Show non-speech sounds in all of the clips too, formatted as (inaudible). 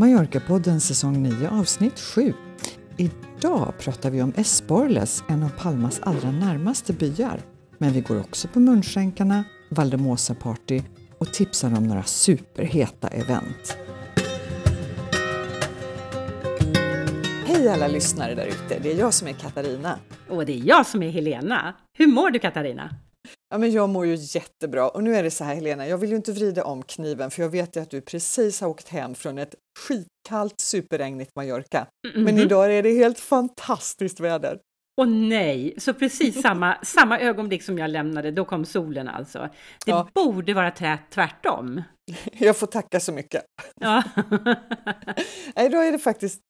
Mallorca-podden säsong 9 avsnitt 7. Idag pratar vi om Esporles, en av Palmas allra närmaste byar. Men vi går också på munskänkarna, Valdemosa-party och tipsar om några superheta event. Hej alla lyssnare där ute, det är jag som är Katarina. Och det är jag som är Helena. Hur mår du Katarina? Ja, men jag mår ju jättebra och nu är det så här Helena, jag vill ju inte vrida om kniven för jag vet ju att du precis har åkt hem från ett skitkallt superregnigt Mallorca. Mm -hmm. Men idag är det helt fantastiskt väder. Och nej, så precis samma, (laughs) samma ögonblick som jag lämnade, då kom solen alltså. Det ja. borde vara tvärtom. (laughs) Jag får tacka så mycket. (laughs) Ja. då är det faktiskt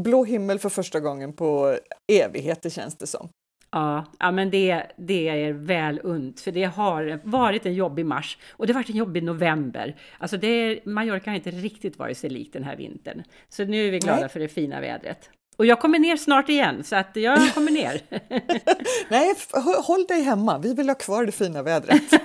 blå himmel för första gången på evigheter känns det som. Ja, ja men det, det är väl unt, för det har varit en jobbig mars och det har varit en jobbig november. Alltså det är, Mallorca har inte riktigt varit sig lik den här vintern. Så nu är vi glada Nej. för det fina vädret. Och jag kommer ner snart igen, så att jag kommer ner. (laughs) Nej, håll dig hemma. Vi vill ha kvar det fina vädret. (laughs)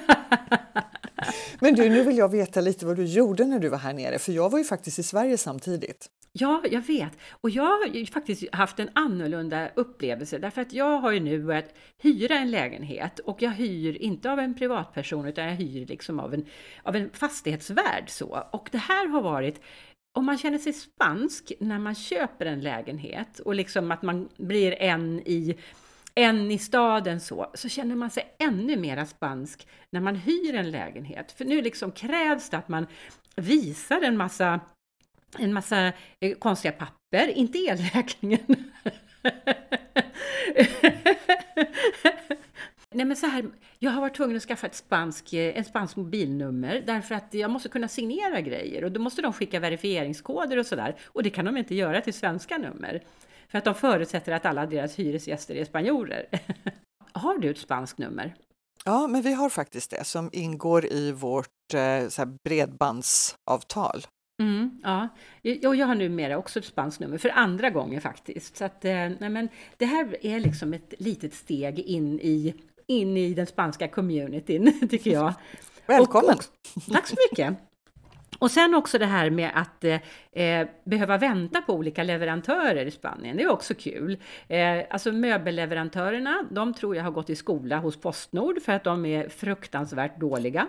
Men du, nu vill jag veta lite vad du gjorde när du var här nere, för jag var ju faktiskt i Sverige samtidigt. Ja, jag vet. Och jag har faktiskt haft en annorlunda upplevelse därför att jag har ju nu börjat hyra en lägenhet och jag hyr inte av en privatperson utan jag hyr liksom av en, av en fastighetsvärd så. Och det här har varit om man känner sig spansk när man köper en lägenhet och liksom att man blir en i en i staden så, så känner man sig ännu mera spansk när man hyr en lägenhet. För nu liksom krävs det att man visar en massa en massa eh, konstiga papper, inte elräkningen. (laughs) Nej men så här, jag har varit tvungen att skaffa ett spansk, eh, en spansk mobilnummer därför att jag måste kunna signera grejer och då måste de skicka verifieringskoder och sådär och det kan de inte göra till svenska nummer. För att de förutsätter att alla deras hyresgäster är spanjorer. (laughs) har du ett spanskt nummer? Ja, men vi har faktiskt det som ingår i vårt eh, bredbandsavtal. Mm, ja, och jag har numera också ett spanskt nummer för andra gången faktiskt. Så att, eh, nej, men det här är liksom ett litet steg in i, in i den spanska communityn, (laughs) tycker jag. Välkommen! Och, och, tack så mycket! Och sen också det här med att eh, eh, behöva vänta på olika leverantörer i Spanien, det är också kul. Eh, alltså möbelleverantörerna, de tror jag har gått i skola hos Postnord för att de är fruktansvärt dåliga.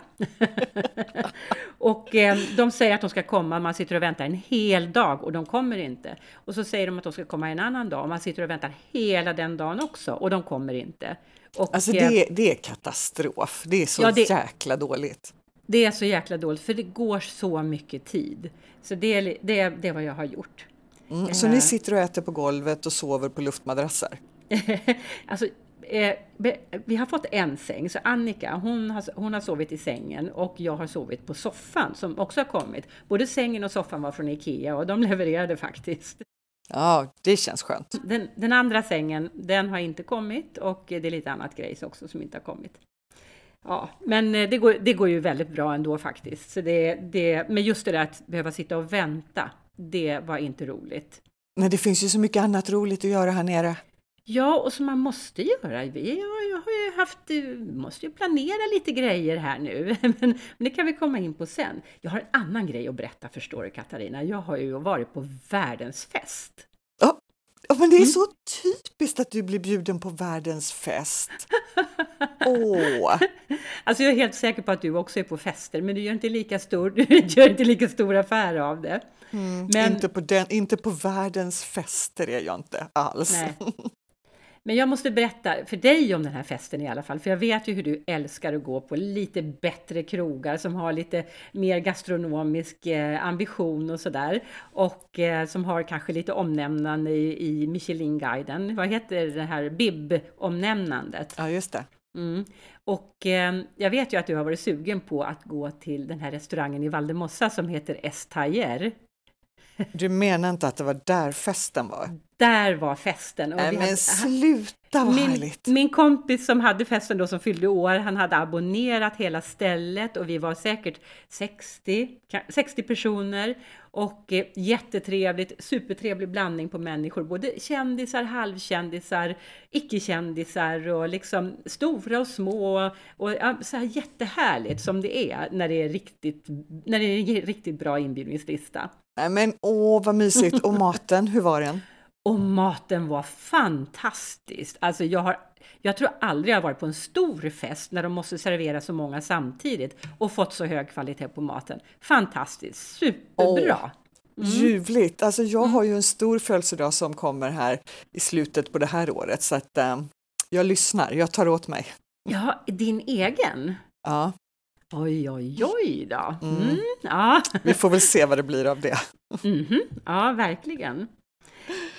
(laughs) och eh, de säger att de ska komma, man sitter och väntar en hel dag och de kommer inte. Och så säger de att de ska komma en annan dag och man sitter och väntar hela den dagen också och de kommer inte. Och, alltså det, det är katastrof, det är så ja, det, jäkla dåligt. Det är så jäkla dåligt, för det går så mycket tid. Så det, är, det, det är vad jag har gjort. Mm, så ni eh. sitter och äter på golvet och sover på luftmadrasser? (laughs) alltså, eh, vi har fått en säng, så Annika hon har, hon har sovit i sängen och jag har sovit på soffan som också har kommit. Både sängen och soffan var från Ikea och de (laughs) levererade faktiskt. Ja, det känns skönt. Den, den andra sängen, den har inte kommit och det är lite annat grejs också som inte har kommit. Ja, men eh, det går, det går ju väldigt bra ändå faktiskt. Så det, det, men just det där att behöva sitta och vänta, det var inte roligt. Nej, det finns ju så mycket annat roligt att göra här nere. Ja, och som man måste göra. Vi jag har ju haft, eh, måste ju planera lite grejer här nu, (laughs) men, men det kan vi komma in på sen. Jag har en annan grej att berätta förstår du Katarina. Jag har ju varit på världens fest. Ja, men det är mm. så typiskt att du blir bjuden på världens fest. (laughs) Åh! Alltså jag är helt säker på att du också är på fester, men du gör inte lika stor, (laughs) du gör inte lika stor affär av det. Mm, men... inte, på den, inte på världens fester är jag inte alls. Nej. (laughs) Men jag måste berätta för dig om den här festen i alla fall, för jag vet ju hur du älskar att gå på lite bättre krogar som har lite mer gastronomisk eh, ambition och sådär. Och eh, som har kanske lite omnämnande i, i Michelin-guiden. Vad heter det här BIB-omnämnandet? Ja, just det. Mm. Och eh, jag vet ju att du har varit sugen på att gå till den här restaurangen i Valdemossa som heter Estayer. Du menar inte att det var där festen var? Där var festen. Och Nej, men hade, sluta vad min, härligt! Min kompis som hade festen då som fyllde år, han hade abonnerat hela stället och vi var säkert 60, 60 personer och eh, jättetrevligt, supertrevlig blandning på människor, både kändisar, halvkändisar, icke-kändisar och liksom stora och små och ja, så här jättehärligt som det är när det är riktigt, när det är en riktigt bra inbjudningslista. Nej men åh vad mysigt! Och maten, hur var den? Och maten var fantastisk! Alltså jag har jag tror aldrig jag varit på en stor fest när de måste servera så många samtidigt och fått så hög kvalitet på maten. Fantastiskt, superbra! Mm. Ljuvligt! Alltså jag mm. har ju en stor födelsedag som kommer här i slutet på det här året så att äh, jag lyssnar, jag tar åt mig. Ja, din egen? Ja. Oj, oj, oj då! Mm. mm ja. Vi får väl se vad det blir av det. Mm -hmm. Ja, verkligen.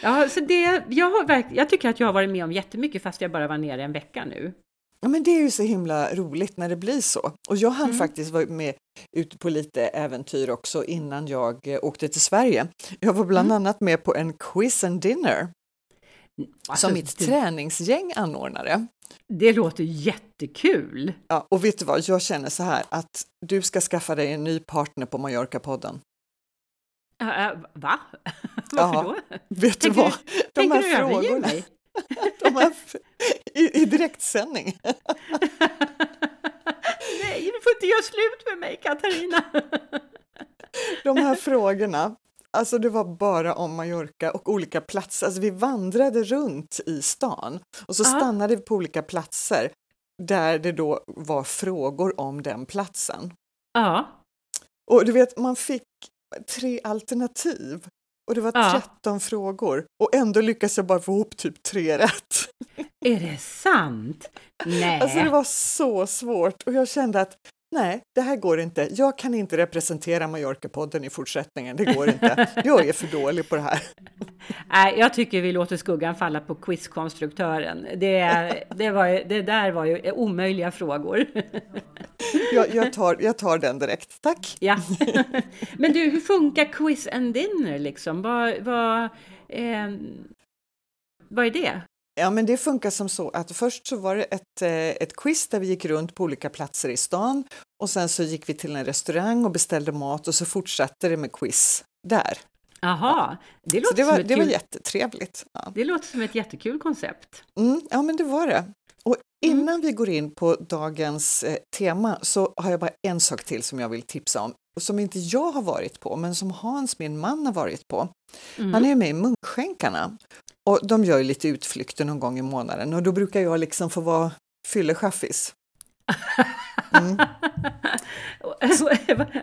Ja, så det, jag, har, jag tycker att jag har varit med om jättemycket fast jag bara var nere en vecka nu. Ja, men det är ju så himla roligt när det blir så. Och jag hann mm. faktiskt vara med ute på lite äventyr också innan jag eh, åkte till Sverige. Jag var bland mm. annat med på en quiz and dinner alltså, som mitt det... träningsgäng anordnade. Det låter jättekul! Ja, och vet du vad, jag känner så här att du ska skaffa dig en ny partner på Mallorca-podden. Uh, va? (laughs) Varför då? Vet tänker, du vad? De tänker här du frågorna, mig? (laughs) de här, i, I direktsändning. (laughs) Nej, du får inte göra slut med mig, Katarina! de här frågorna, alltså det var bara om Mallorca och olika platser. Alltså vi vandrade runt i stan och så Aha. stannade vi på olika platser där det då var frågor om den platsen. Ja. Och du vet, man fick tre alternativ och det var ja. 13 frågor och ändå lyckades jag bara få ihop typ tre rätt. Är det sant? Nej. Alltså det var så svårt och jag kände att nej, det här går inte. Jag kan inte representera Mallorca-podden i fortsättningen. Det går inte. Jag är för dålig på det här. (laughs) Nej, jag tycker vi låter skuggan falla på quizkonstruktören. Det, det, var, det där var ju omöjliga frågor. Jag, jag, tar, jag tar den direkt, tack! Ja. (laughs) Men du, hur funkar quiz and dinner liksom? Vad, vad, eh, vad är det? Ja, men det funkar som så att först så var det ett, eh, ett quiz där vi gick runt på olika platser i stan och sen så gick vi till en restaurang och beställde mat och så fortsatte det med quiz där. Aha, det låter så det var, som ett det var jättetrevligt. Ja. Det låter som ett jättekul koncept. Mm, ja, men det var det. Och mm. innan mm. vi går in på dagens eh, tema så har jag bara en sak till som jag vill tipsa om, som inte jag har varit på, men som Hans, min man, har varit på. Mm. Han är med i Munkskänkarna och de gör ju lite utflykter någon gång i månaden och då brukar jag liksom få vara fyllechaffis. Mm. (laughs)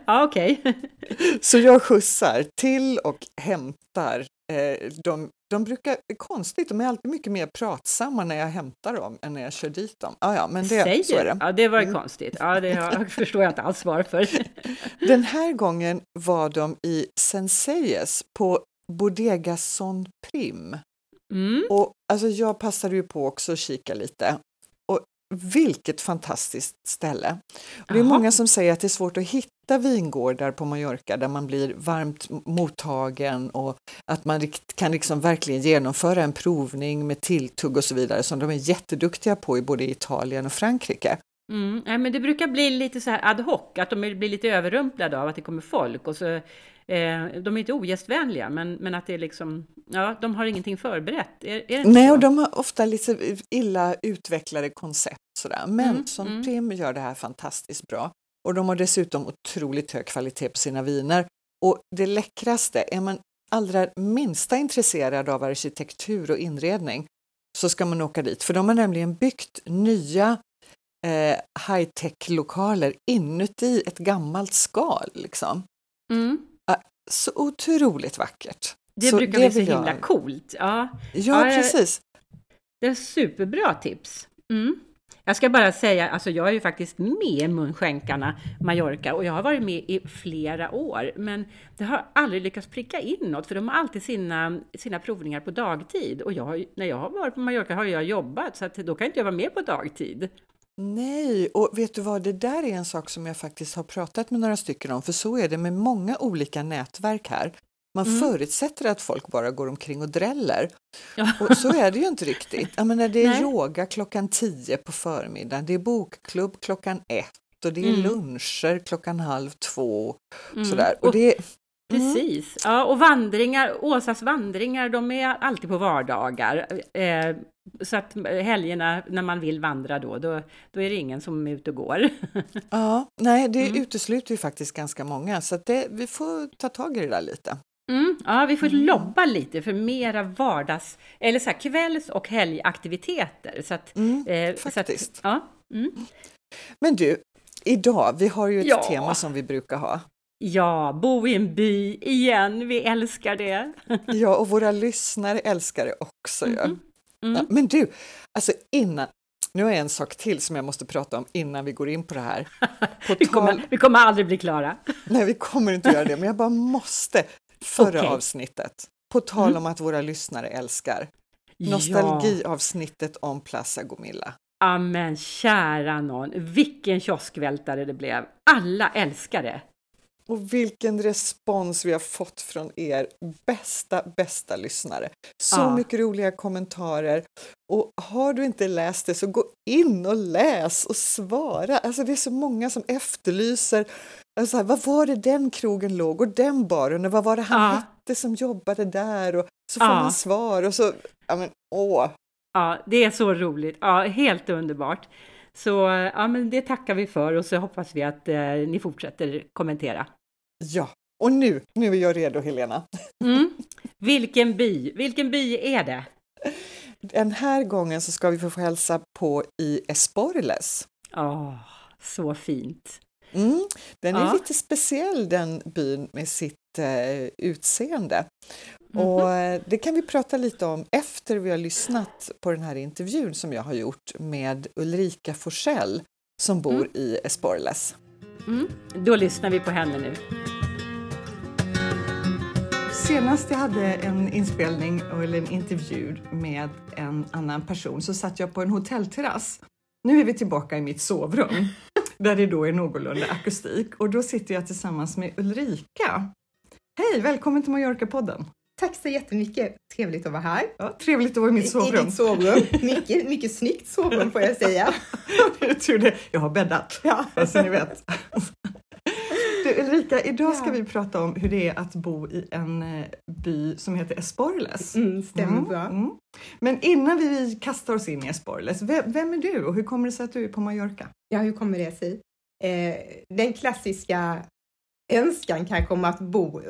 ja, okej. Så jag skjutsar till och hämtar. Eh, de, de brukar, konstigt, de är alltid mycket mer pratsamma när jag hämtar dem än när jag kör dit dem. Ah, ja, men det, Säger så är det. Ja, det var mm. konstigt. Ja, det förstår jag inte alls varför. (laughs) Den här gången var de i Senseies på Bodega Son Prim. Mm. Och alltså, jag passade ju på också att kika lite. Och vilket fantastiskt ställe! Och det är många som säger att det är svårt att hitta vingårdar på Mallorca där man blir varmt mottagen och att man kan liksom verkligen genomföra en provning med tilltugg och så vidare som de är jätteduktiga på i både Italien och Frankrike. Mm, ja, men det brukar bli lite så här ad hoc, att de blir lite överrumplade av att det kommer folk och så Eh, de är inte ogästvänliga, men, men att det är liksom, ja, de har ingenting förberett. Är, är Nej, så? och de har ofta lite illa utvecklade koncept sådär. Men mm, som mm. Prim gör det här fantastiskt bra. Och de har dessutom otroligt hög kvalitet på sina viner. Och det läckraste, är man allra minsta intresserad av arkitektur och inredning så ska man åka dit, för de har nämligen byggt nya eh, high-tech-lokaler inuti ett gammalt skal. Liksom. Mm så otroligt vackert. Det så brukar bli så himla jag... coolt. Ja, ja, ja precis. Det är superbra tips. Mm. Jag ska bara säga, alltså jag är ju faktiskt med i Munskänkarna Mallorca och jag har varit med i flera år, men det har aldrig lyckats pricka in något, för de har alltid sina, sina provningar på dagtid och jag, när jag har varit på Mallorca har jag jobbat, så att då kan inte jag vara med på dagtid. Nej, och vet du vad, det där är en sak som jag faktiskt har pratat med några stycken om, för så är det med många olika nätverk här. Man Mm. förutsätter att folk bara går omkring och dräller. Ja. Och så är det ju inte riktigt. Jag menar, det är Nej. yoga klockan 10 på förmiddagen, det är bokklubb klockan ett och det är Mm. luncher klockan halv två. Mm. Sådär. Och Och mm, Precis, ja, och vandringar, Åsas vandringar, de är alltid på vardagar. Eh, så att helgerna när man vill vandra då, då, då är det ingen som är ute och går. (laughs) ja, nej, det Mm. utesluter ju faktiskt ganska många så det, vi får ta tag i det där lite. Mm, ja, vi får Mm. lobba lite för mera vardags, eller så här, kvälls och helgaktiviteter. Så att, Mm, eh, så att, faktiskt. ja, mm. Men du, idag, vi har ju ett Ja. tema som vi brukar ha. Ja, bo i en by igen, vi älskar det. (laughs) Ja, och våra lyssnare älskar det också. Mhm. Mm. Ja, men du, alltså innan, nu har jag en sak till som jag måste prata om innan vi går in på det här. (laughs) På Vi, tal, kommer, vi kommer aldrig bli klara. (laughs) nej, vi kommer inte göra det, men jag bara måste. Förra Okej. avsnittet, på tal Mm. om att våra lyssnare älskar, Ja. nostalgiavsnittet om Plaza Gomilla. Ja men kära någon, vilken kioskvältare det blev. Alla älskar det. Och vilken respons vi har fått från er bästa, bästa lyssnare. Så Ja. mycket roliga kommentarer. Och har du inte läst det så gå in och läs och svara. Alltså det är så många som efterlyser, alltså här, vad var det den krogen låg och den baren och vad var det han Ja. hette som jobbade där och så får Ja. man svar och så, ja men åh. Ja, det är så roligt. Ja, helt underbart. Så ja, men det tackar vi för och så hoppas vi att eh, ni fortsätter kommentera. Ja, och nu, nu är jag redo Helena. Mm. (laughs) Vilken by, vilken by är det? Den här gången så ska vi få hälsa på i Esporles. Åh, så fint. Mm, den är Ja. lite speciell den byn med sitt eh, utseende. Mhm. Och eh, det kan vi prata lite om efter vi har lyssnat på den här intervjun som jag har gjort med Ulrika Forsell som bor Mm. i Esporles. Mm. Då lyssnar vi på henne nu. Senast jag hade en inspelning eller en intervju med en annan person så satt jag på en hotellterrass. Nu är vi tillbaka i mitt sovrum där det då är någorlunda akustik och då sitter jag tillsammans med Ulrika. Hej, välkommen till Mallorca-podden! Tack så jättemycket. Trevligt att vara här. Ja, trevligt att vara i mitt I sovrum. ditt sovrum. (laughs) Mycket, mycket snyggt sovrum får jag säga. (laughs) jag tror det. Jag har bäddat, Ja. bara så ni vet. Du, Ulrika, idag ska Ja. vi prata om hur det är att bo i en eh, by som heter Esporles. Mm, stämmer Mm, bra. mm. Men innan vi kastar oss in i Esporles, vem, vem är du och hur kommer det sig att du är på Mallorca? Ja, hur kommer det sig? Eh, den klassiska önskan kan komma att bo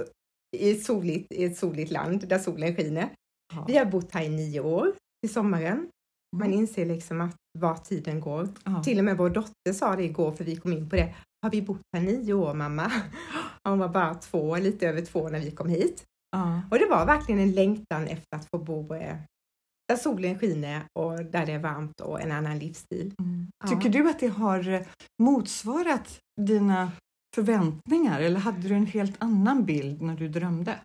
i soligt, i ett soligt land där solen skiner. Ja. Vi har bott här i nio år i sommaren. Man Mm. inser liksom att var tiden går. Ja. Till och med vår dotter sa det igår, för vi kom in på det. Har vi bott här nio år, mamma? (laughs) Hon var bara två, lite över två när vi kom hit. Ja. Och det var verkligen en längtan efter att få bo eh, där solen skiner och där det är varmt och en annan livsstil. Mm. Ja. Tycker du att det har eh, motsvarat dina förväntningar eller hade du en helt annan bild när du drömde?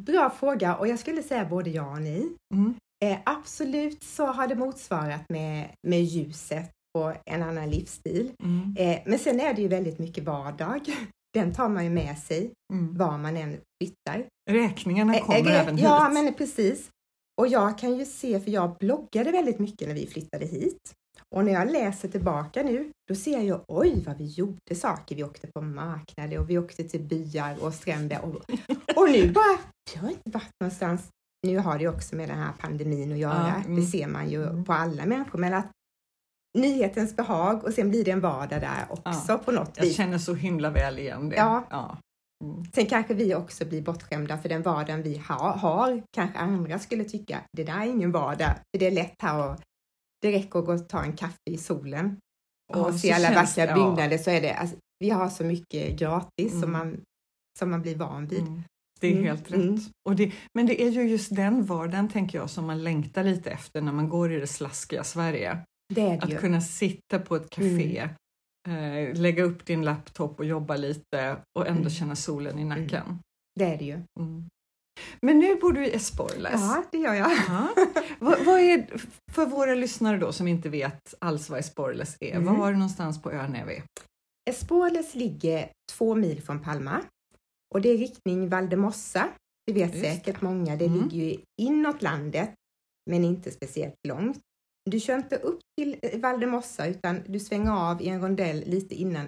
Bra fråga och jag skulle säga både ja och nej. Mm. Eh, absolut så har det motsvarat med, med ljuset och en annan livsstil. Mm. Eh, men sen är det ju väldigt mycket vardag. (laughs) Den tar man ju med sig Mm. var man än flyttar. Räkningarna Eh, kommer eh, även hit. Ja, men precis. Och jag kan ju se, för jag bloggade väldigt mycket när vi flyttade hit. Och när jag läser tillbaka nu, då ser jag oj vad vi gjorde saker. Vi åkte på marknader och vi åkte till byar och stränder. Och, och nu bara, jag har inte varit någonstans. Nu har det ju också med den här pandemin att göra. Ja, mm. Det ser man ju Mm. på alla människor. Men att nyhetens behag och sen blir det en vardag där också Ja. på något Jag vis. känner så himla väl igen det. Ja. Ja. Mm. Sen kanske vi också blir bortskämda för den vardagen vi har, har. Kanske andra skulle tycka, det där är ingen vardag. För det är lätt här och det räcker att gå och ta en kaffe i solen och Ja, se alla vackra det, byggnader så är det, alltså, vi har så mycket gratis Mm. som, man, som man blir van vid. Mm. Det är Mm, helt rätt. mm. Och det, men det är ju just den vardagen, tänker jag, som man längtar lite efter när man går i det slaskiga Sverige. Det det Att ju. kunna sitta på ett café, eh, lägga upp din laptop och jobba lite och ändå Mm. känna solen i nacken. Det är det ju. Mm. Men nu bor du i Esporles. Ja, det gör jag. Ja. (laughs) vad, vad är, för våra lyssnare då som inte vet alls vad Esporles är, Mm. var någonstans på ön är vi? Espoles ligger två mil från Palma och det är riktning Valdemossa. Det vet Just säkert många. Det Mm. ligger ju inåt landet, men inte speciellt långt. Du kör inte upp till eh, Valdemossa utan du svänger av i en rondell lite innan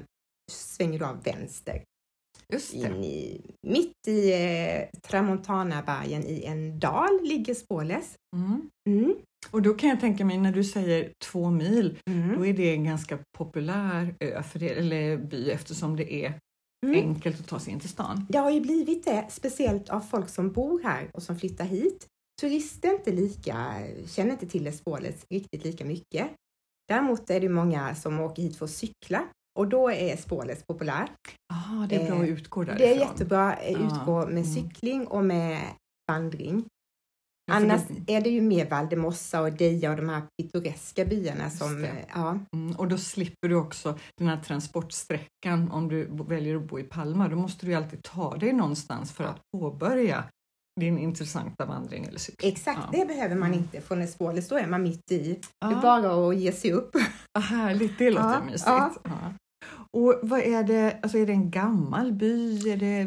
svänger du av vänster. Just i, mitt i eh, Tramontanabergen i en dal ligger Spåles. Mm. Mm. Och då kan jag tänka mig när du säger två mil, Mm. då är det en ganska populär ö för det, eller by eftersom det är Mm. enkelt att ta sig in till stan. Det har ju blivit det, speciellt av folk som bor här och som flyttar hit. Turister inte lika, känner inte till Spåles riktigt lika mycket. Däremot är det många som åker hit för att cykla och då är Spåles populär. Ah, det är bra Eh, att utgå därifrån. Det är jättebra att Ja, utgå med mm. cykling och med vandring. Ja, Annars är det ju mer Valdemossa och Deja och de här pittoreska byarna som, ja, Mm, och då slipper du också den här transportsträckan om du väljer att bo i Palma. Då måste du ju alltid ta dig någonstans för Ja. att påbörja din intressanta vandring eller cykling. exakt, Ja. det behöver man inte från Spåles, då är man mitt i. Det Ja. är bara att ge sig upp. (laughs) Ah, härligt, det låter Ja, mysigt. ja. Ja. Och vad är det, alltså är det en gammal by? Är det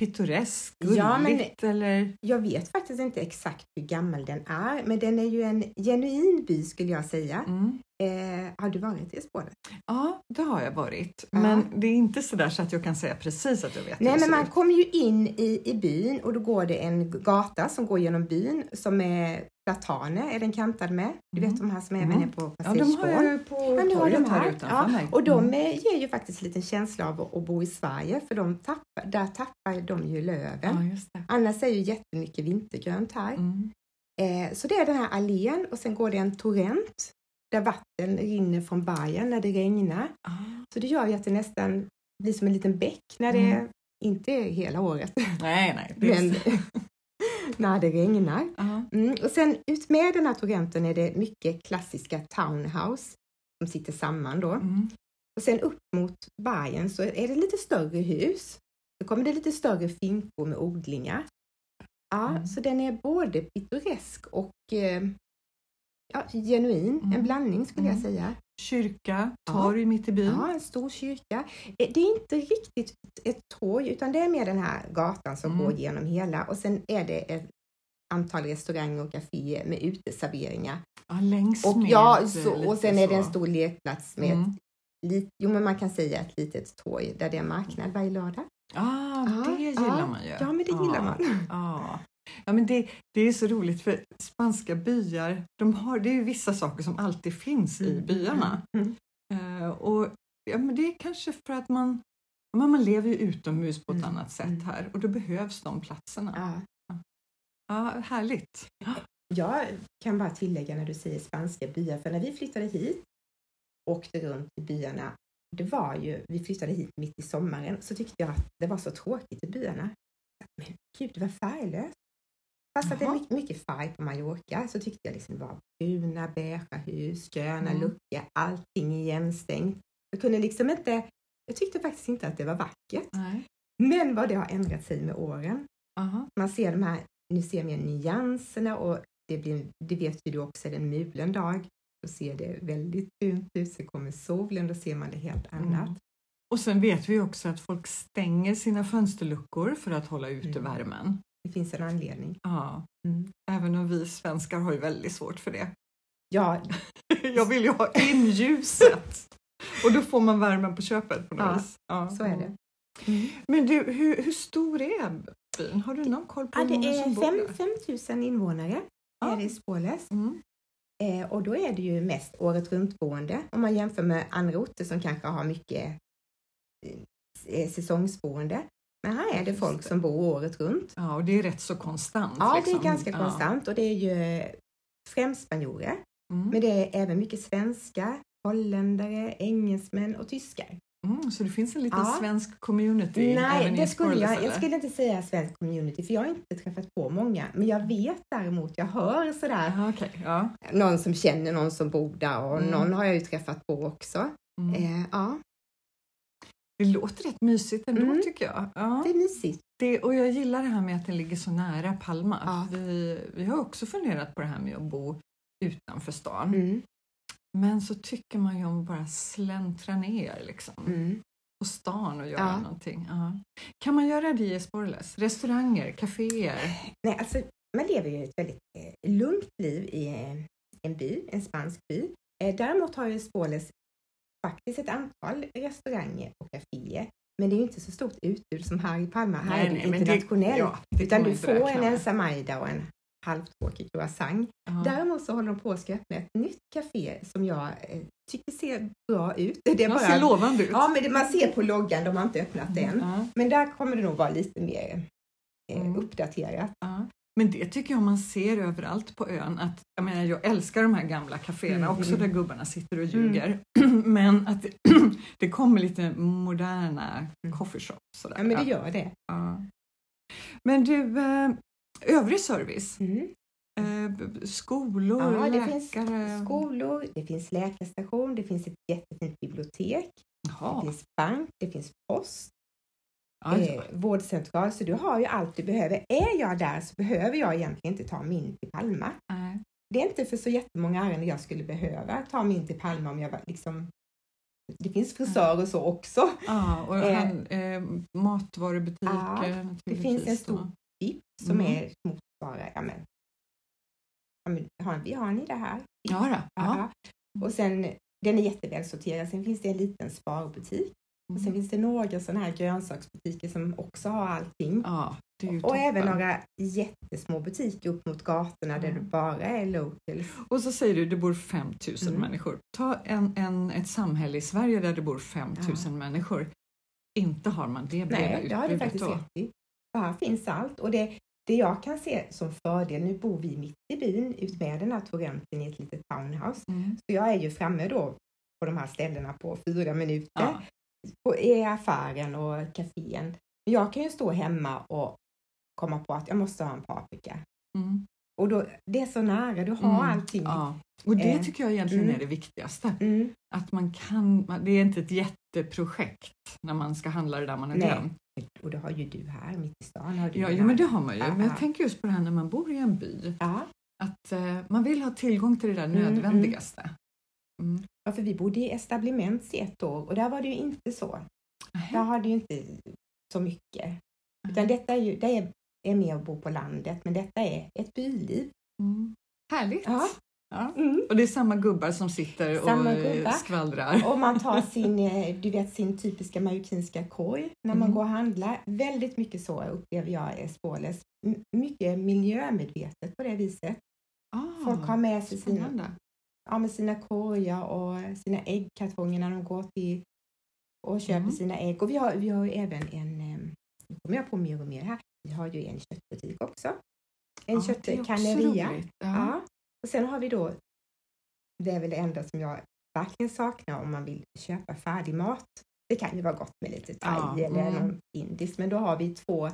pittoresk, gulligt Ja, men- eller? Jag vet faktiskt inte exakt hur gammal den är, men den är ju en genuin by skulle jag säga. Mm. Eh, har du varit i Spåle? Ja, det har jag varit. Ja. Men det är inte så där så att jag kan säga precis att jag vet hur Nej, det men man ut. kommer ju in i, i byn och då går det en gata som går genom byn som är plataner, är den kantad med. Du Mm. vet de här som även Mm. är på Ja, de har ju på du har de här utanför Ja, och de Mm. ger ju faktiskt en liten känsla av att, att bo i Sverige för de tappar, där tappar de ju löven. Ja, just det. Annars är ju jättemycket vintergrönt här. Mm. Eh, så det är den här allén och sen går det en torrent där vatten rinner från bergen när det regnar. Ah. Så det gör ju att det nästan blir som en liten bäck när det Mm. inte är hela året, Nej, nej. (laughs) men (laughs) när det regnar. Ja. Mm. Och sen ut med den här torrenten är det mycket klassiska townhouse som sitter samman då. Mm. Och sen upp mot bergen så är det lite större hus. Då kommer det lite större finkor med odlingar. Ja, Mm. så den är både pittoresk och eh, ja, genuin. Mm. En blandning skulle jag Mm. säga. Kyrka, Ja. torg mitt i byn. Ja, en stor kyrka. Eh, Det är inte riktigt ett torg utan det är mer den här gatan som Mm. går genom hela och sen är det ett antal restauranger och kaféer med uteserveringar. Ja, längs Och, med. ja, eh, så, och sen är det en stor lekplats med Mm. ett jo men man kan säga ett litet torg där det är marknad varje lördag. Ah, Ja, det gillar ja. man ju. Ja, men det gillar man. Ja. Ja, men det, det är så roligt för spanska byar, de har, det är ju vissa saker som alltid finns i byarna. Mm. Eh, och ja, men Det är kanske för att man, ja, man lever ju utomhus på ett Mm, annat sätt mm. här och då behövs de platserna. Ja. Ja, härligt. Jag kan bara tillägga när du säger spanska byar, för när vi flyttade hit och åkte runt i byarna, det var ju, vi flyttade hit mitt i sommaren, så tyckte jag att det var så tråkigt i byarna. Men gud, det var färglöst. Fast att det är mycket, mycket färg på Mallorca så tyckte jag liksom det var bruna, beigea hus, gröna Mm. luckor, allting igenstängt. Jag kunde liksom inte, jag tyckte faktiskt inte att det var vackert. Nej. Men vad det har ändrat sig med åren. Aha. Man ser de här, nu ser man nyanserna och det, blir, det vet ju du också, är det en mulen dag. Då ser det väldigt fint ut, så kommer solen, då ser man det helt annat. Mm. Och sen vet vi också att folk stänger sina fönsterluckor för att hålla ute Mm. värmen. Det finns en anledning. Ja. Även om vi svenskar har ju väldigt svårt för det. Ja, (laughs) Jag vill ju ha in ljuset! Och då får man värmen på köpet på något Ja, vis. Ja. så är det. Men du, hur, hur stor är byn? Har du någon koll på Ja, hur det många som är bor där? 5 000 invånare Ja. är det i Spåles. Mm. Eh, och då är det ju mest året runt-boende om man jämför med andra orter som kanske har mycket eh, säsongsboende. Men här är det Just folk det. som bor året runt. Ja, och det är rätt så konstant. Ja, det liksom. är ganska Ja. konstant och det är ju främst spanjorer. Mm. Men det är även mycket svenskar, holländare, engelsmän och tyskar. Mm, så det finns en liten Ja. svensk community Nej, det skulle jag, eller? jag skulle inte säga svensk community för jag har inte träffat på många. Men jag vet däremot, jag hör sådär, Ja, okej. Ja. någon som känner någon som bor där och Mm. någon har jag ju träffat på också. Mm. Eh, ja, Det låter rätt mysigt ändå Mm. tycker jag. Ja. det är mysigt. Det, och jag gillar det här med att den ligger så nära Palma. Ja. Vi, vi har också funderat på det här med att bo utanför stan. Mm. Men så tycker man ju om att bara släntra ner liksom. Mm. på stan och göra Ja. någonting. Ja. Kan man göra det i Esporles? Restauranger, kaféer? Nej, alltså, man lever ju ett väldigt eh, lugnt liv i en by, en spansk by. Eh, däremot har ju Spåles faktiskt ett antal restauranger och kaféer. Men det är ju inte så stort utbud som här i Palma. Här är det internationellt. ja, utan du får en med. ensamaida och en halvtråkig croissant. Ja. Däremot så håller de på att ska öppna ett nytt café som jag eh, tycker ser bra ut. (laughs) Det är Man bara, ser lovande ut. Ja, men det, man ser på loggan, de har inte öppnat än. Ja, Men där kommer det nog vara lite mer eh, Mm. uppdaterat. ja. Men det tycker jag man ser överallt på ön. Att, jag, menar, jag älskar de här gamla kaféerna Mm, också mm. där gubbarna sitter och ljuger. (clears throat) Men att det, (clears throat) det kommer lite moderna Mm. coffeeshops. Sådär. Ja, men det gör det. Ja. Men du, eh, övrig service? Mm. Eh, skolor, Ja, det läkare? finns skolor, det finns läkarstation, det finns ett jättefint bibliotek, det Jaha. finns bank, det finns post, eh, vårdcentral. Så du har ju allt du behöver. Är jag där så behöver jag egentligen inte ta mig in till Palma. nej. Det är inte för så jättemånga ärenden jag skulle behöva ta mig in till Palma om jag var liksom det finns frisörer och så också. Ja, och Eh. han, eh, matvarubutiker Ja. Det finns en stor. VIP som Mm. är motsvarar, ja men, ja, men har, vi har ni det här? Ja, då. Ja. Och sen, den är jätteväl sorterad. Sen finns det en liten sparbutik. Och sen Mm. finns det några sådana här grönsaksbutiker som också har allting. ja, och även några jättesmå butiker upp mot gatorna där det Mm. bara är locals. Och så säger du det bor 5000 Mm. människor. Ta en, en, ett samhälle i Sverige där det bor 5000 människor. Inte har man det breda Nej, det har du faktiskt rätt i. För här finns allt. Och det, det jag kan se som fördel, nu bor vi mitt i byn utmed den här torrenten i ett litet townhouse. Mm. Så jag är ju framme då på de här ställena på fyra minuter. Ja. I affären och kafén. Jag kan ju stå hemma och komma på att jag måste ha en paprika. Mm. Och då, det är så nära, du har Mm. allting. Ja. Och det Eh, tycker jag egentligen mm. är det viktigaste. Mm. Att man kan, det är inte ett jätteprojekt när man ska handla det där man har Nej. glömt. Och det har ju du här mitt i stan. Har du Ja, här. men det har man ju. Ja, Men jag ja. tänker just på det här när man bor i en by. Ja, Att eh, man vill ha tillgång till det där Mm, nödvändigaste. Mm. ja, för vi bodde i Establiments i ett år och där var det ju inte så. Där Nähä. har det ju inte så mycket. Utan detta är ju det är, är mer att bo på landet, men detta är ett byliv. Mm. Härligt! Ja. Ja. Mm. Och det är samma gubbar som sitter Samma och gubbar. skvallrar. Och man tar (laughs) sin, eh, du vet, sin typiska marockinska korg när man Mm. går och handlar. Väldigt mycket så upplever jag är Spåles. Mycket miljömedvetet på det viset. Ah, Folk har med sig sina. Ja, med sina korgar och sina äggkartonger när de går till och köper Mm. sina ägg. Och vi har, vi har ju även en, nu kommer jag på mer och mer här, vi har ju en köttbutik också. En Ja, köttkanneria. Ja. Ja. Och sen har vi då, det är väl det enda som jag verkligen saknar om man vill köpa färdig mat. Det kan ju vara gott med lite thai Ja, eller mm. någon indiskt, men då har vi två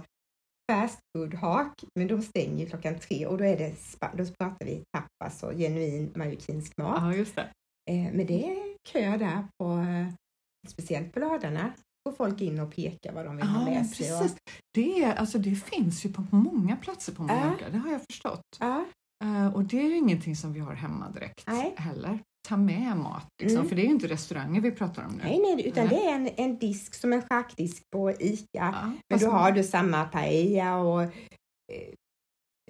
fast food-hak, men de stänger klockan tre och då, är det, då pratar vi tapas och genuin marockinsk mat. ja, just det. Eh, men det är kö där, på, eh, speciellt på lördagarna. Går folk in och pekar vad de vill ha Ja, med men sig. precis. Det, är, alltså, det finns ju på många platser på. Mallorca, det har jag förstått. Ja, Eh, och det är ju ingenting som vi har hemma direkt Nej. heller. Ta med mat, liksom. Mm. för det är ju inte restauranger vi pratar om nu. nej, nej, utan Nej. det är en, en disk som en charkdisk på ICA. Ja, Men då man- har du samma paella och eh,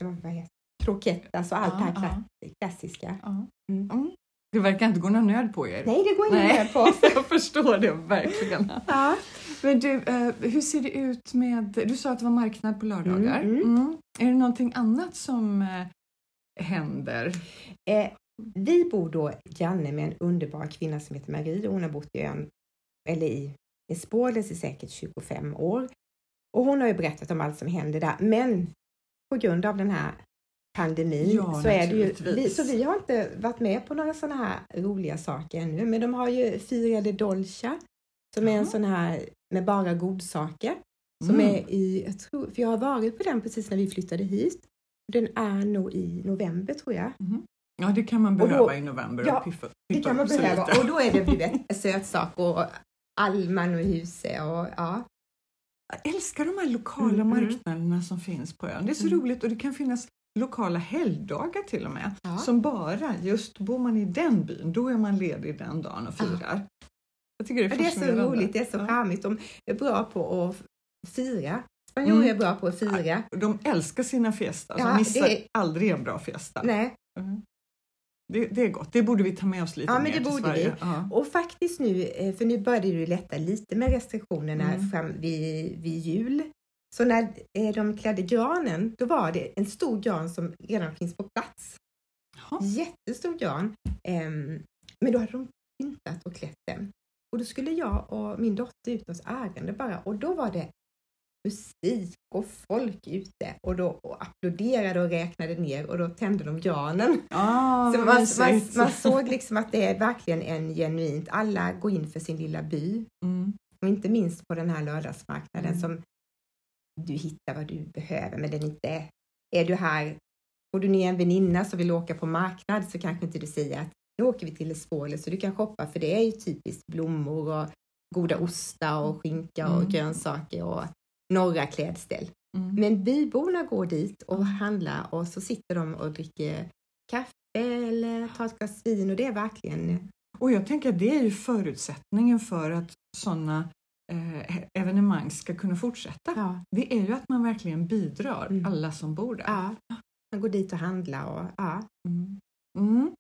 vad heter croquetas och allt Ja, det här ja. kla- klassiska. Ja. Mm. Mm. Det verkar inte gå någon nöd på er. Nej, det går Nej. inte med på. (laughs) jag förstår det verkligen. Ja. Men du, eh, hur ser det ut med... Du sa att det var marknad på lördagar. Mm, mm. Är det någonting annat som eh, händer? Eh, vi bor då granne med en underbar kvinna som heter Marie. Hon har bott i ön, eller i, Spårles i säkert 25 år. Och hon har ju berättat om allt som händer där. Men på grund av den här pandemin Ja, så är det ju, vi, så vi har inte varit med på några sådana här roliga saker ännu. Men de har ju firade Dolce som är en sån här med bara godsaker. Som Mm. är i, jag tror, för jag har varit på den precis när vi flyttade hit. Den är nog i november tror jag. Mhm. Ja, det kan man Och då- behöva i november. Ja, och piffa, Det piffa kan man behöva. lite. Och då är det du vet, (laughs) sötsaker och Alman och Huse och ja. Jag älskar de här lokala Mm, mm. marknaderna som finns på ön. Det är så Mm. roligt och det kan finnas lokala helgdagar till och med. Ja. Som bara, just bor man i den byn, då är man ledig den dagen och Ja. firar. Jag tycker det är Ja, det är så roligt, det är så Ja. charmigt. De är bra på att fira. Spanjorer Mm. är bra på att fira. De älskar sina fiestas. Ja, de missar det är- aldrig en bra fiesta. Nej. Mm. Det, det är gott. Det borde vi ta med oss lite Ja, mer men det till borde Sverige. vi. Ja. Och faktiskt nu, eh, för nu började det lätta lite med restriktionerna Mm. fram vid, vid jul. Så när eh, de klädde granen, då var det en stor gran som redan finns på plats. Jaha. Jättestor gran. Ehm, men då hade de pyntat och klätt den. Och då skulle jag och min dotter ut hos ärende bara och då var det musik och folk ute och då och applåderade och räknade ner och då tände de granen. Ah, Så man, man, man såg liksom att det är verkligen en genuint, alla går in för sin lilla by Mm. och inte minst på den här lördagsmarknaden Mm. som du hittar vad du behöver men den inte är, är du här, får du ner en väninna som vill åka på marknad så kanske inte du säger att nu åker vi till Espoole så du kan shoppa för det är ju typiskt blommor och goda ostar och skinka och Mm. grönsaker och några klädställ. Mm. Men byborna går dit och handlar och så sitter de och dricker kaffe eller tar ett glas vin och det är verkligen Och jag tänker att det är ju förutsättningen för att sådana eh, evenemang ska kunna fortsätta. ja, Det är ju att man verkligen bidrar, Mm. alla som bor där. ja, man går dit och handlar och ja. Mm. Mm.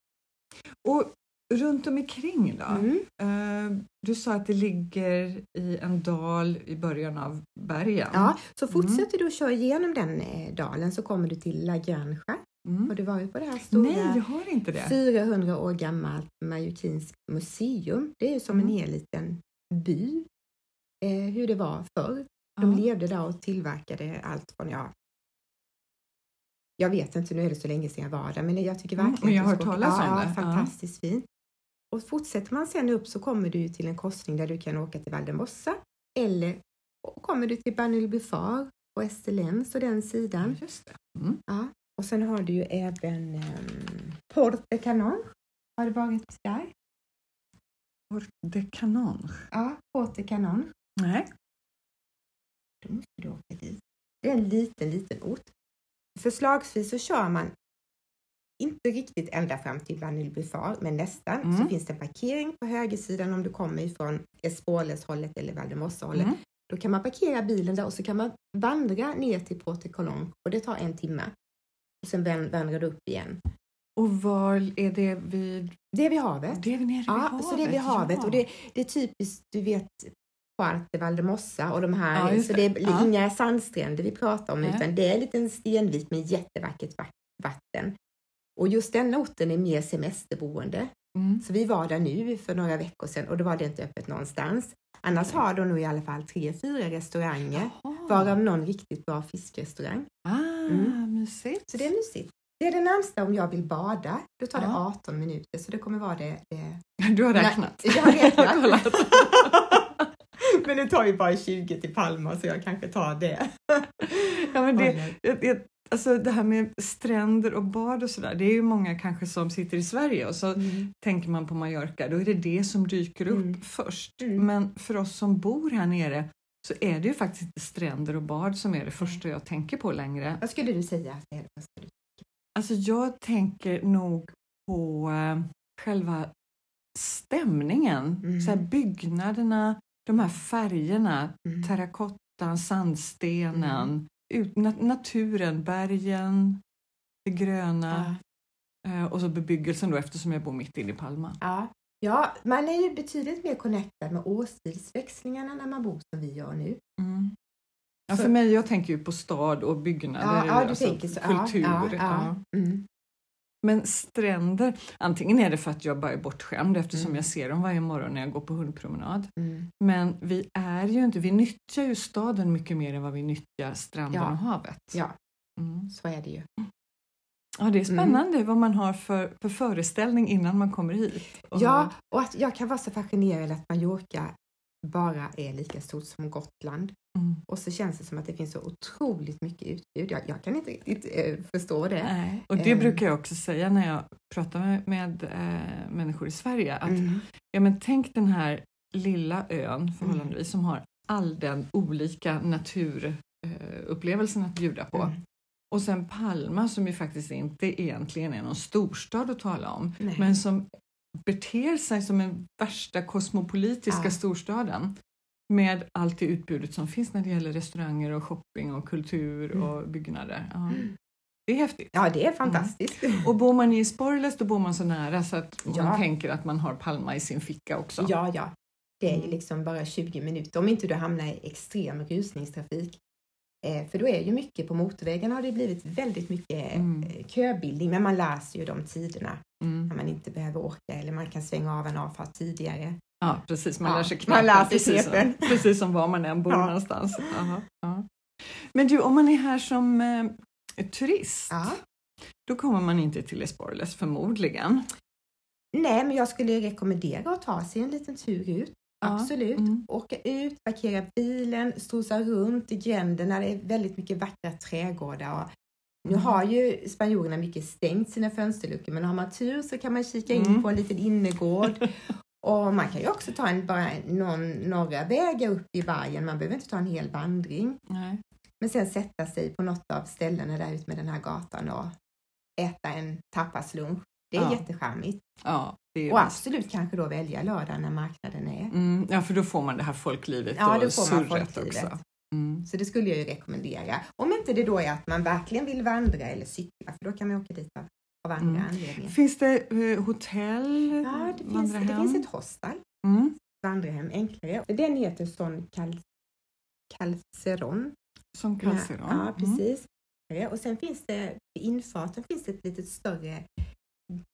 Och runt om omkring då? Mm. Eh, du sa att det ligger i en dal i början av bergen. ja. Så fortsätter du att köra igenom den eh, dalen så kommer du till La Granja. Mm. Har du varit på det här stora Nej, jag har inte det. 400 år gammalt mallorquinskt museum? Det är ju som en Mm. hel liten by. Eh, hur det var förr. De levde där och tillverkade allt från, ja, jag vet inte, nu är det så länge sedan jag var där, men jag tycker Mm, verkligen men jag att har du hört ska- talas om ja, det. Ja, Ja. fantastiskt fint. Och fortsätter man sen upp så kommer du till en korsning där du kan åka till Valdemossa eller kommer du till Banul Bufar och Estelens och den sidan. Just det. Mm. Ja. Och sen har du ju även um, Porte Canon. Har du varit där? Port de Canonge. Ja, Porte Canon. Nej. Då måste du åka dit. Det är en liten, liten ort. Förslagsvis så kör man inte riktigt ända fram till Vanille Buffar, men nästan. Mm. Så finns det en parkering på högersidan om du kommer ifrån Espoles hållet eller Valdemossa hållet. Mm. Då kan man parkera bilen där och så kan man vandra ner till Porte Colon och det tar en timme. Och sen vandrar du upp igen. Och var är det vid... Det är vid havet. Det är nere vid Ja, havet? så det är vid havet ja. och det, det är typiskt, du vet, Puerte Valdemossa och de här, Ja, så det. är Ja. inga sandstränder vi pratar om utan det är en liten stenvit med jättevackert va- vatten. Och just denna orten är mer semesterboende. Mm. Så vi var där nu för några veckor sedan och då var det inte öppet någonstans. Annars har de nog i alla fall tre, fyra restauranger, Jaha. varav någon riktigt bra fiskrestaurang. Ah, Mm. mysigt. Så det är mysigt. Det är det närmsta om jag vill bada. Då tar det Ja. 18 minuter så det kommer vara det, det (laughs) Du har räknat? jag har räknat. (laughs) (laughs) Men det tar ju bara 20 till Palma så jag kanske tar det. Ja, men det, jag, jag, alltså det här med stränder och bad och sådär, det är ju många kanske som sitter i Sverige och så Mm. tänker man på Mallorca, då är det det som dyker upp Mm. först. Mm. Men för oss som bor här nere så är det ju faktiskt inte stränder och bad som är det första jag tänker på längre. Vad skulle du säga Alltså jag tänker nog på eh, själva stämningen, Mm. så byggnaderna, de här färgerna, Mm. terrakottan, sandstenen, ut, nat- naturen, bergen, det gröna eh, och så bebyggelsen då eftersom jag bor mitt inne i Palma. Ja. ja, man är ju betydligt mer connectad med årstidsväxlingarna när man bor som vi gör nu. Mm. Ja, för mig, jag tänker ju på stad och byggnader, Ja, ja alltså tänker så. kultur. Ja, ja, ja. ja. Mm. Men stränder, antingen är det för att jag bara är bortskämd eftersom Mm. jag ser dem varje morgon när jag går på hundpromenad. Mm. Men vi är ju inte, vi nyttjar ju staden mycket mer än vad vi nyttjar stranden Ja. och havet. Ja, Mm. så är det ju. Ja, det är spännande vad man har för, för föreställning innan man kommer hit. Och- Ja, och att jag kan vara så fascinerad att Mallorca bara är lika stort som Gotland. Mm. Och så känns det som att det finns så otroligt mycket utbud. Jag, jag kan inte riktigt eh, förstå det. Nej. Och det Ehm. brukar jag också säga när jag pratar med, med eh, människor i Sverige. Att, Mm. ja, men tänk den här lilla ön förhållandevis som har all den olika naturupplevelsen att bjuda på. Mm. Och sen Palma som ju faktiskt inte egentligen är någon storstad att tala om Nej. men som beter sig som en värsta kosmopolitiska Ja. storstaden med allt det utbudet som finns när det gäller restauranger och shopping och kultur Mm. och byggnader. Ja. Det är häftigt. Ja, det är fantastiskt. Och bor man i Sporles då bor man så nära så att man Ja. tänker att man har Palma i sin ficka också. Ja, ja. Det är ju Mm. liksom bara 20 minuter om inte du hamnar i extrem rusningstrafik. Eh, för då är ju mycket på motorvägen har det blivit väldigt mycket Mm. eh, köbildning, men man läser ju de tiderna Mm. när man inte behöver åka eller man kan svänga av en avfart tidigare. Ja, precis. Man Ja, lär sig man lär sig precis, som, knepen. (laughs) precis som var man än bor Ja. någonstans. Aha, ja. Men du, om man är här som eh, turist, Ja. då kommer man inte till Esporles förmodligen. Nej, men jag skulle rekommendera att ta sig en liten tur ut. Absolut. Mm. Åka ut, parkera bilen, strosa runt i gränderna. Det är väldigt mycket vackra trädgårdar. Nu Mm. har ju spanjorerna mycket stängt sina fönsterluckor, men har man tur så kan man kika in Mm. på en liten innergård. (laughs) Och man kan ju också ta en, bara någon, några vägar upp i bergen. Man behöver inte ta en hel vandring. Nej. Men sen sätta sig på något av ställena där ute med den här gatan och äta en tapaslunch. Det är Ja. jättecharmigt. Ja, Och bäst. absolut kanske då välja lördag när marknaden är. Mm, ja, för då får man det här folklivet Ja, och då får man surret folklivet. också. Mm. Så det skulle jag ju rekommendera. Om inte det då är att man verkligen vill vandra eller cykla, för då kan man åka dit av, andra Mm. anledningar. Finns det eh, hotell, Ja, det finns, det finns ett hostel, Mm. vandrarhem, enklare. Den heter Son Cal Calceron. Som Calceron. Ja, Mm. precis. Och sen finns det, vid infarten finns det ett lite större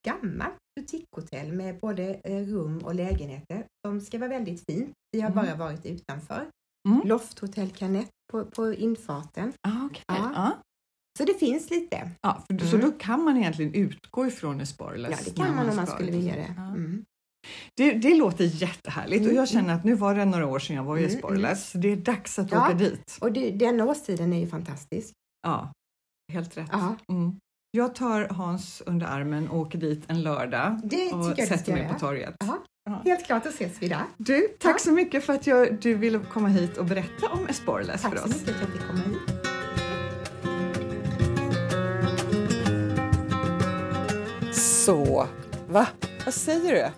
gammalt butikshotell med både eh, rum och lägenheter som ska vara väldigt fint. Vi har Mm. bara varit utanför. Mm. Lofthotell Canet på, på infarten. Ah, okej. Ja. Ja. Så det finns lite. Ja, för, Så Mm. då kan man egentligen utgå ifrån Esporles? Ja, det kan man om man skulle vilja det. Ja. Mm. Det, det låter jättehärligt och Mm, jag känner att nu var det några år sedan jag var i Mm, Esporles. Det är dags att Ja. åka dit. Och det, den årstiden är ju fantastisk. Ja, helt rätt. Ja. Mm. Jag tar Hans under armen och åker dit en lördag och sätter mig göra. på torget. Ja. Ja. Helt klart, då ses vi där. Du, tack Ja. så mycket för att jag, du ville komma hit och berätta om Esporles Tack för så oss. mycket för att jag fick komma hit. Så, va? Vad säger du?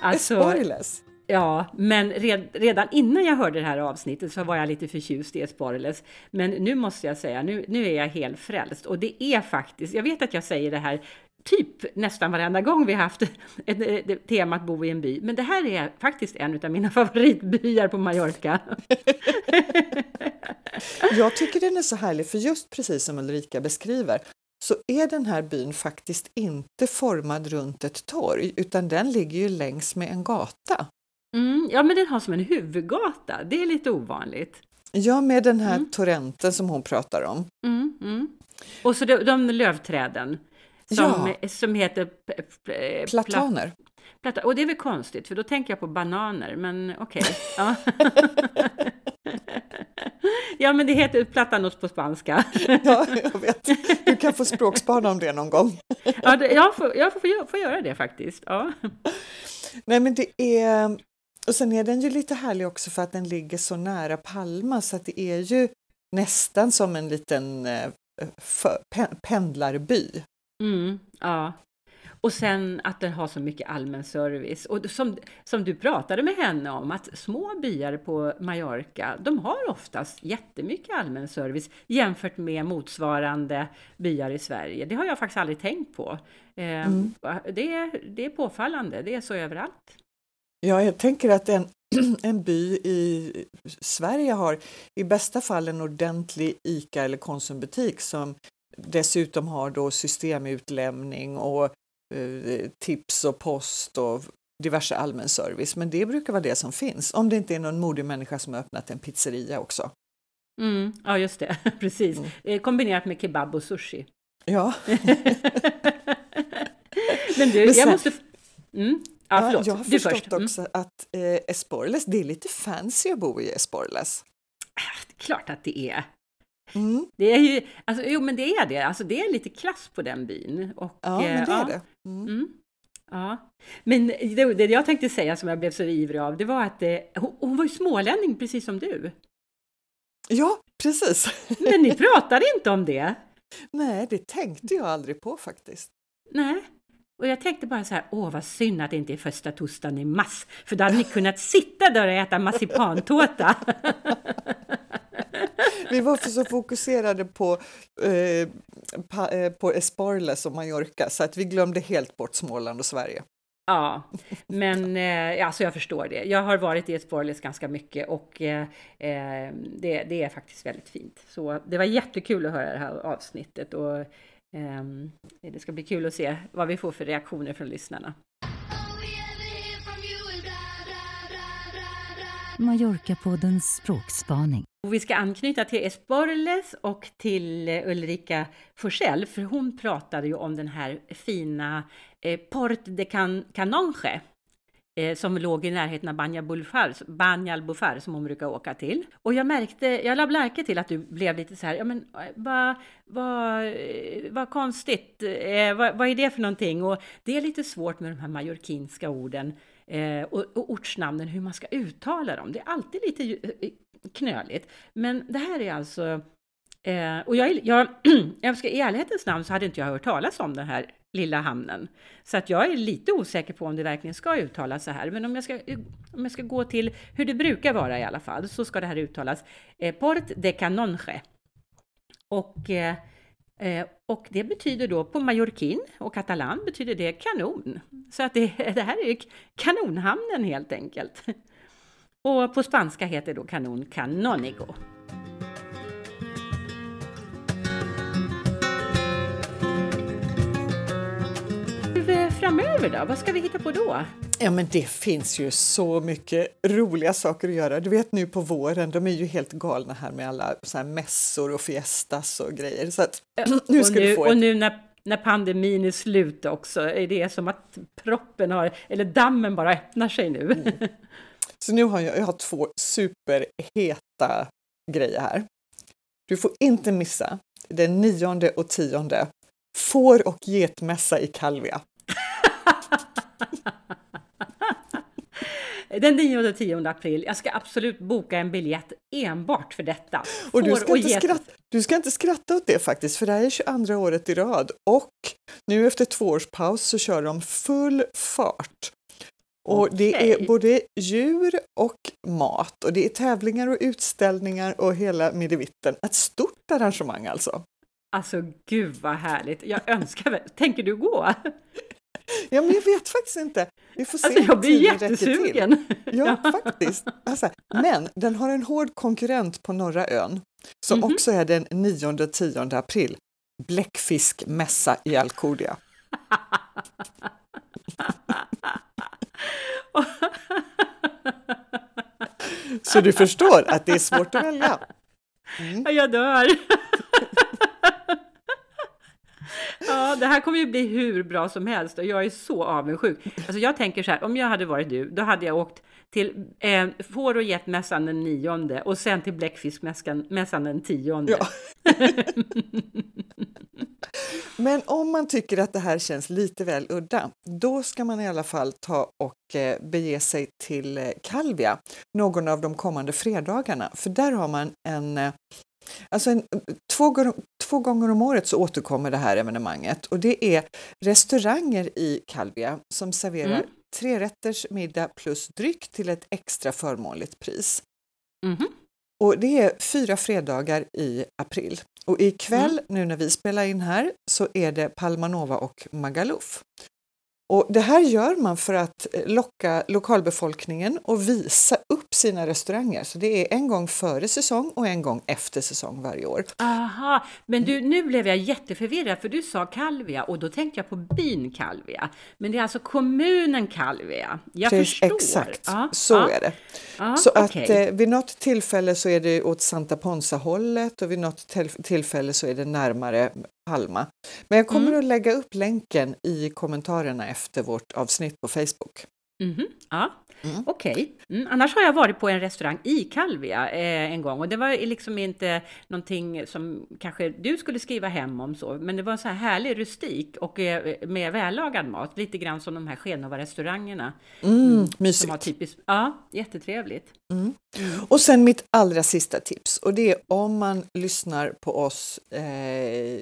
Alltså, Esporles? Ja, men red, redan innan jag hörde det här avsnittet så var jag lite förtjust i Esporles. Men nu måste jag säga, nu, nu är jag helt frälst. Och det är faktiskt, jag vet att jag säger det här typ nästan varenda gång vi haft (laughs) ett, ett, ett tema att bo i en by. Men det här är faktiskt en av mina (laughs) favoritbyar på Mallorca. (laughs) Jag tycker den är så härlig, för just precis som Ulrika beskriver så är den här byn faktiskt inte formad runt ett torg, utan den ligger ju längs med en gata. Mm, ja, men den har som en huvudgata. Det är lite ovanligt. Ja, med den här Mm. torrenten som hon pratar om. Mm, mm. Och så de, de lövträden som, Ja. som heter Plataner. Plata. Och det är väl konstigt, för då tänker jag på bananer, men okej. (laughs) Ja. (laughs) ja, men det heter platanos på spanska. (laughs) Ja, jag vet. Du kan få språkspana om det någon gång. ja, det, jag, får, jag får, får göra det faktiskt. Ja. Nej, men det är... Och sen är den ju lite härlig också för att den ligger så nära Palma så att det är ju nästan som en liten eh, för, pen, pendlarby. Mm, ja. Och sen att den har så mycket allmän service. Och som, som du pratade med henne om, att små byar på Mallorca, de har oftast jättemycket allmän service jämfört med motsvarande byar i Sverige. Det har jag faktiskt aldrig tänkt på. Eh, Mm. det, det är påfallande, det är så överallt. Ja, jag tänker att en, (clears throat) en by i Sverige har i bästa fall en ordentlig ICA eller Konsumbutik som dessutom har då systemutlämning och eh, tips och post och diverse allmän service. Men det brukar vara det som finns, om det inte är någon modig människa som har öppnat en pizzeria också. Mm, ja, just det, (laughs) precis. Mm. Eh, Kombinerat med kebab och sushi. Ja, (laughs) Men du, jag måste... Mm. Ja, ja, jag har förstått först. Mm. också att eh, Esporles, det är lite fancy att bo i Esporles. Klart att det är. Mm. Det är ju, alltså, jo men det är det, alltså det är lite klass på den byn. Och, Ja, men det eh, är det. Mm. Mm. Ja. Men det, det jag tänkte säga som jag blev så ivrig av, det var att eh, hon, hon var ju smålänning precis som du. Ja, precis. Men ni (laughs) pratade inte om det. Nej, det tänkte jag aldrig på faktiskt. Nej. Och jag tänkte bara så här, åh vad synd att det inte är första torsdagen i mars, för då hade ni kunnat sitta där och äta marsipantårta. (laughs) Vi var för så fokuserade på, eh, pa, eh, på Esparles och Mallorca så att vi glömde helt bort Småland och Sverige. Ja, men eh, alltså jag förstår det. Jag har varit i Esparles ganska mycket och eh, eh, det, det, är faktiskt väldigt fint. Så det var jättekul att höra det här avsnittet och det ska bli kul att se vad vi får för reaktioner från lyssnarna. Mallorca-poddens språkspaning. Och vi ska anknyta till Esporles och till Ulrika Forsell, för hon pratade ju om den här fina eh, Port de Can Canonge eh, som låg i närheten av Banja Bufar som hon brukar åka till. Och jag märkte, jag lade märke till att du blev lite så här, ja men vad va, va eh, konstigt, eh, vad va är det för någonting? Och det är lite svårt med de här majorkinska orden eh, och, och ortsnamnen, hur man ska uttala dem. Det är alltid lite eh, knöligt. Men det här är alltså Eh, och jag, jag, (clears throat) jag ska, i ärlighetens namn så hade inte jag hört talas om den här lilla hamnen. Så att jag är lite osäker på om det verkligen ska uttalas så här. Men om jag ska, om jag ska gå till hur det brukar vara i alla fall, så ska det här uttalas eh, Port de Canonge. Och, eh, eh och det betyder då på mallorquin och katalan betyder det kanon. Så att det, (laughs) det här är kanonhamnen helt enkelt. Och på spanska heter då kanon canonigo. Framöver då? Vad ska vi hitta på då? Ja, men det finns ju så mycket roliga saker att göra. Du vet nu på våren, de är ju helt galna här med alla så här mässor och fiestas och grejer. Så att, nu ska nu, du få och nu när, när pandemin är slut också, är det som att proppen har, eller dammen bara öppnar sig nu. Mm. Så nu har jag, jag har två superheta grejer här. Du får inte missa den nionde och tionde får och getmässa i Kalvia. (laughs) Den 9 och 10 april. Jag ska absolut boka en biljett enbart för detta. Och du ska, inte skratta, du ska inte skratta åt det faktiskt, för det här är 22 året i rad och nu efter två års paus så kör de full fart. Och okay. det är både djur och mat och det är tävlingar och utställningar och hela midevitten. Ett stort arrangemang alltså. Alltså gud vad härligt! Jag önskar. Tänker du gå? Ja, men jag vet faktiskt inte. Vi får se alltså, jag blir jättesugen. (laughs) Ja, faktiskt. Alltså, men den har en hård konkurrent på norra ön som mm -hmm. också är den 9 och 10 april. Bläckfiskmässa i Alcudia. (laughs) Så du förstår att det är svårt att välja. Mm. Jag dör! (laughs) Ja, det här kommer ju bli hur bra som helst och jag är så avundsjuk. Alltså jag tänker så här, om jag hade varit du, då hade jag åkt till eh, får och getmässan den nionde och sen till bläckfiskmässan den tionde. Ja. (laughs) Men om man tycker att det här känns lite väl udda, då ska man i alla fall ta och eh, bege sig till eh, Kalvia någon av de kommande fredagarna, för där har man en eh, Alltså en, två, två gånger om året så återkommer det här evenemanget och det är restauranger i Calvia som serverar mm. trerätters middag plus dryck till ett extra förmånligt pris. Mm. Och det är fyra fredagar i april. Och ikväll, mm. nu när vi spelar in här, så är det Palmanova och Magaluf. Och det här gör man för att eh, locka lokalbefolkningen och visa upp sina restauranger. Så det är en gång före säsong och en gång efter säsong varje år. Aha, men du, nu blev jag jätteförvirrad för du sa Kalvia och då tänkte jag på byn Kalvia. Men det är alltså kommunen Kalvia. Jag Precis, förstår. Exakt, ah, så ah, är det. Ah, så okay. att eh, vid något tillfälle så är det åt Santa Ponsa-hållet och vid något tillfälle så är det närmare Palma. Men jag kommer mm. att lägga upp länken i kommentarerna efter vårt avsnitt på Facebook. Mm. Ja, mm. okej. Okay. Mm. Annars har jag varit på en restaurang i Calvia eh, en gång och det var liksom inte någonting som kanske du skulle skriva hem om så, men det var så här härlig rustik och eh, med vällagad mat, lite grann som de här Genova-restaurangerna. Mm, mm mysigt. Som typiskt, ja, jättetrevligt. Mm. Och sen mitt allra sista tips och det är om man lyssnar på oss eh,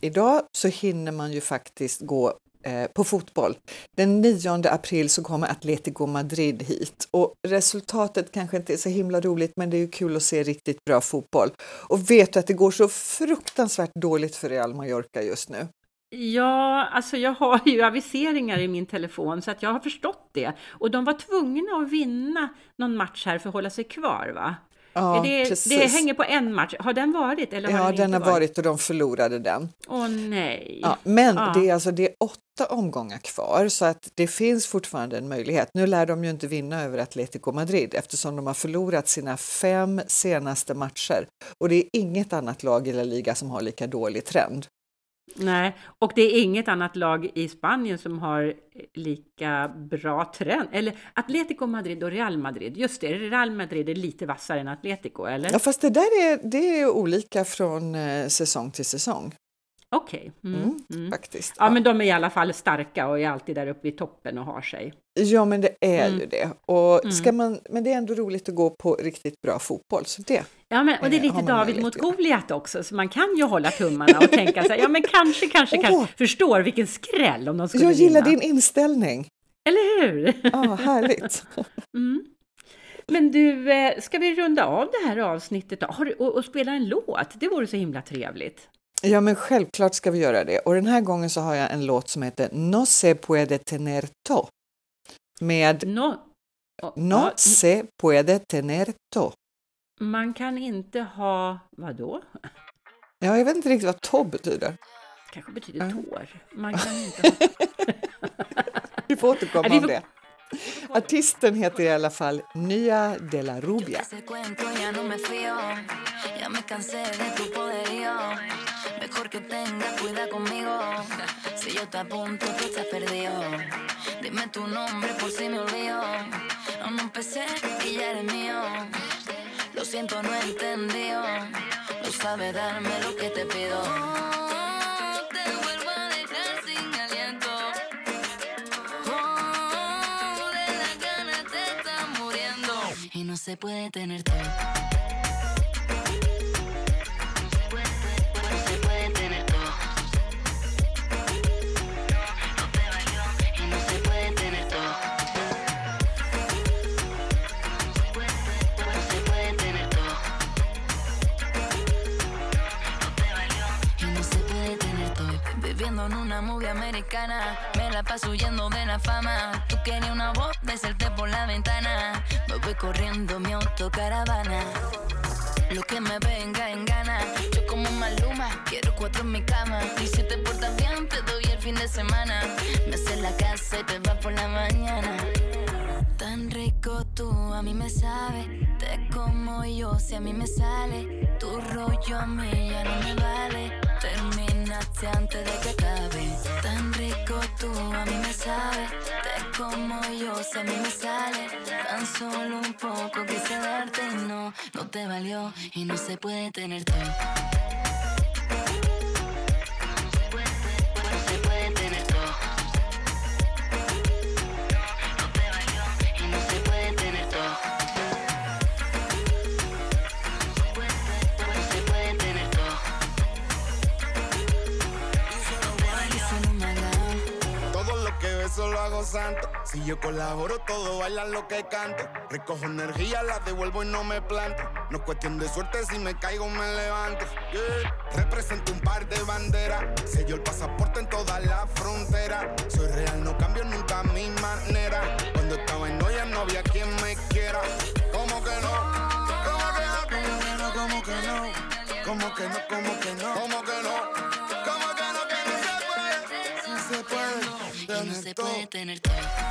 idag så hinner man ju faktiskt gå Eh, på fotboll. Den 9 april så kommer Atletico Madrid hit och resultatet kanske inte är så himla roligt men det är ju kul att se riktigt bra fotboll. Och vet du att det går så fruktansvärt dåligt för Real Mallorca just nu? Ja, alltså jag har ju aviseringar i min telefon så att jag har förstått det. Och de var tvungna att vinna någon match här för att hålla sig kvar va? Ja, det, precis. det hänger på en match. Har den varit? Eller har Ja, den, den har varit och de förlorade den. Åh nej. Ja, men Ja. det är alltså det är åtta omgångar kvar så att det finns fortfarande en möjlighet. Nu lär de ju inte vinna över Atletico Madrid eftersom de har förlorat sina fem senaste matcher och det är inget annat lag i La Liga som har lika dålig trend. Nej, och det är inget annat lag i Spanien som har lika bra trend. Eller Atletico Madrid och Real Madrid. Just det, Real Madrid är lite vassare än Atletico, eller? Ja, fast det där är, det är olika från eh, säsong till säsong Okej. Mm, Mm, mm. faktiskt. Ja, men de är i alla fall starka och är alltid där uppe i toppen och har sig. Ja, men det är Mm. ju det. Och Mm. ska man, men det är ändå roligt att gå på riktigt bra fotboll. Så det. Ja, men, och det är lite David mot. Goliat också, så man kan ju hålla tummarna och tänka så här, ja men kanske, kanske, Åh! kanske, förstår vilken skräll om de skulle Jag gillar vinna. din inställning. Eller hur? Ja, härligt. (laughs) Mm. Men du, eh, ska vi runda av det här avsnittet då? Och, och spela en låt? Det vore så himla trevligt. Ja, men självklart ska vi göra det. Och den här gången så har jag en låt som heter No se puede tener to. Med No, ja, No se puede tener to. man kan inte ha, vad då? Ja, jag vet inte riktigt vad to betyder. Kanske betyder Ja. tår. Man kan (laughs) inte ha... Vi får återkomma Ja, om det. Artisten heter i alla fall Nya de la Rubia. Mejor que tengas cuidado conmigo. Si yo te apunto, tú estás perdido. Dime tu nombre por si me olvido. Aún no empecé y ya eres mío. Lo siento, no he entendido. No sabes darme lo que te pido. Te vuelvo a dejar sin aliento. Oh, de ganas te muriendo. Y no se puede tener. Americana, me la paso huyendo de la fama. Tú querías una voz, besarte por la ventana. Me voy corriendo mi autocaravana. Lo que me venga en gana. Yo como Maluma, quiero cuatro en mi cama. Y si te portas bien, te doy el fin de semana. Me haces la casa y te vas por la mañana. Tan rico tú, a mí me sabe. Te como yo, si a mí me sale. Tu rollo a mí ya no me vale. Antes de que acabe. Tan rico tú, a mí me sabe. Te como yo, si a mí me sale. Tan solo un poco quise darte y no, no te valió. Y no se puede tener todo. Si yo colaboro, todo bailan lo que canto. Recojo energía, la devuelvo y no me planto. No es cuestión de suerte, si me caigo me levanto. Represento un par de banderas. Sello el pasaporte en toda la frontera. Soy real, no cambio nunca mi manera. Cuando estaba en Noia no había quien me quiera. ¿Cómo que no? ¿Cómo que no? ¿Cómo que no? ¿Cómo que no? ¿Cómo que no? ¿Cómo que no? ¿Cómo que no? Puede tener todo.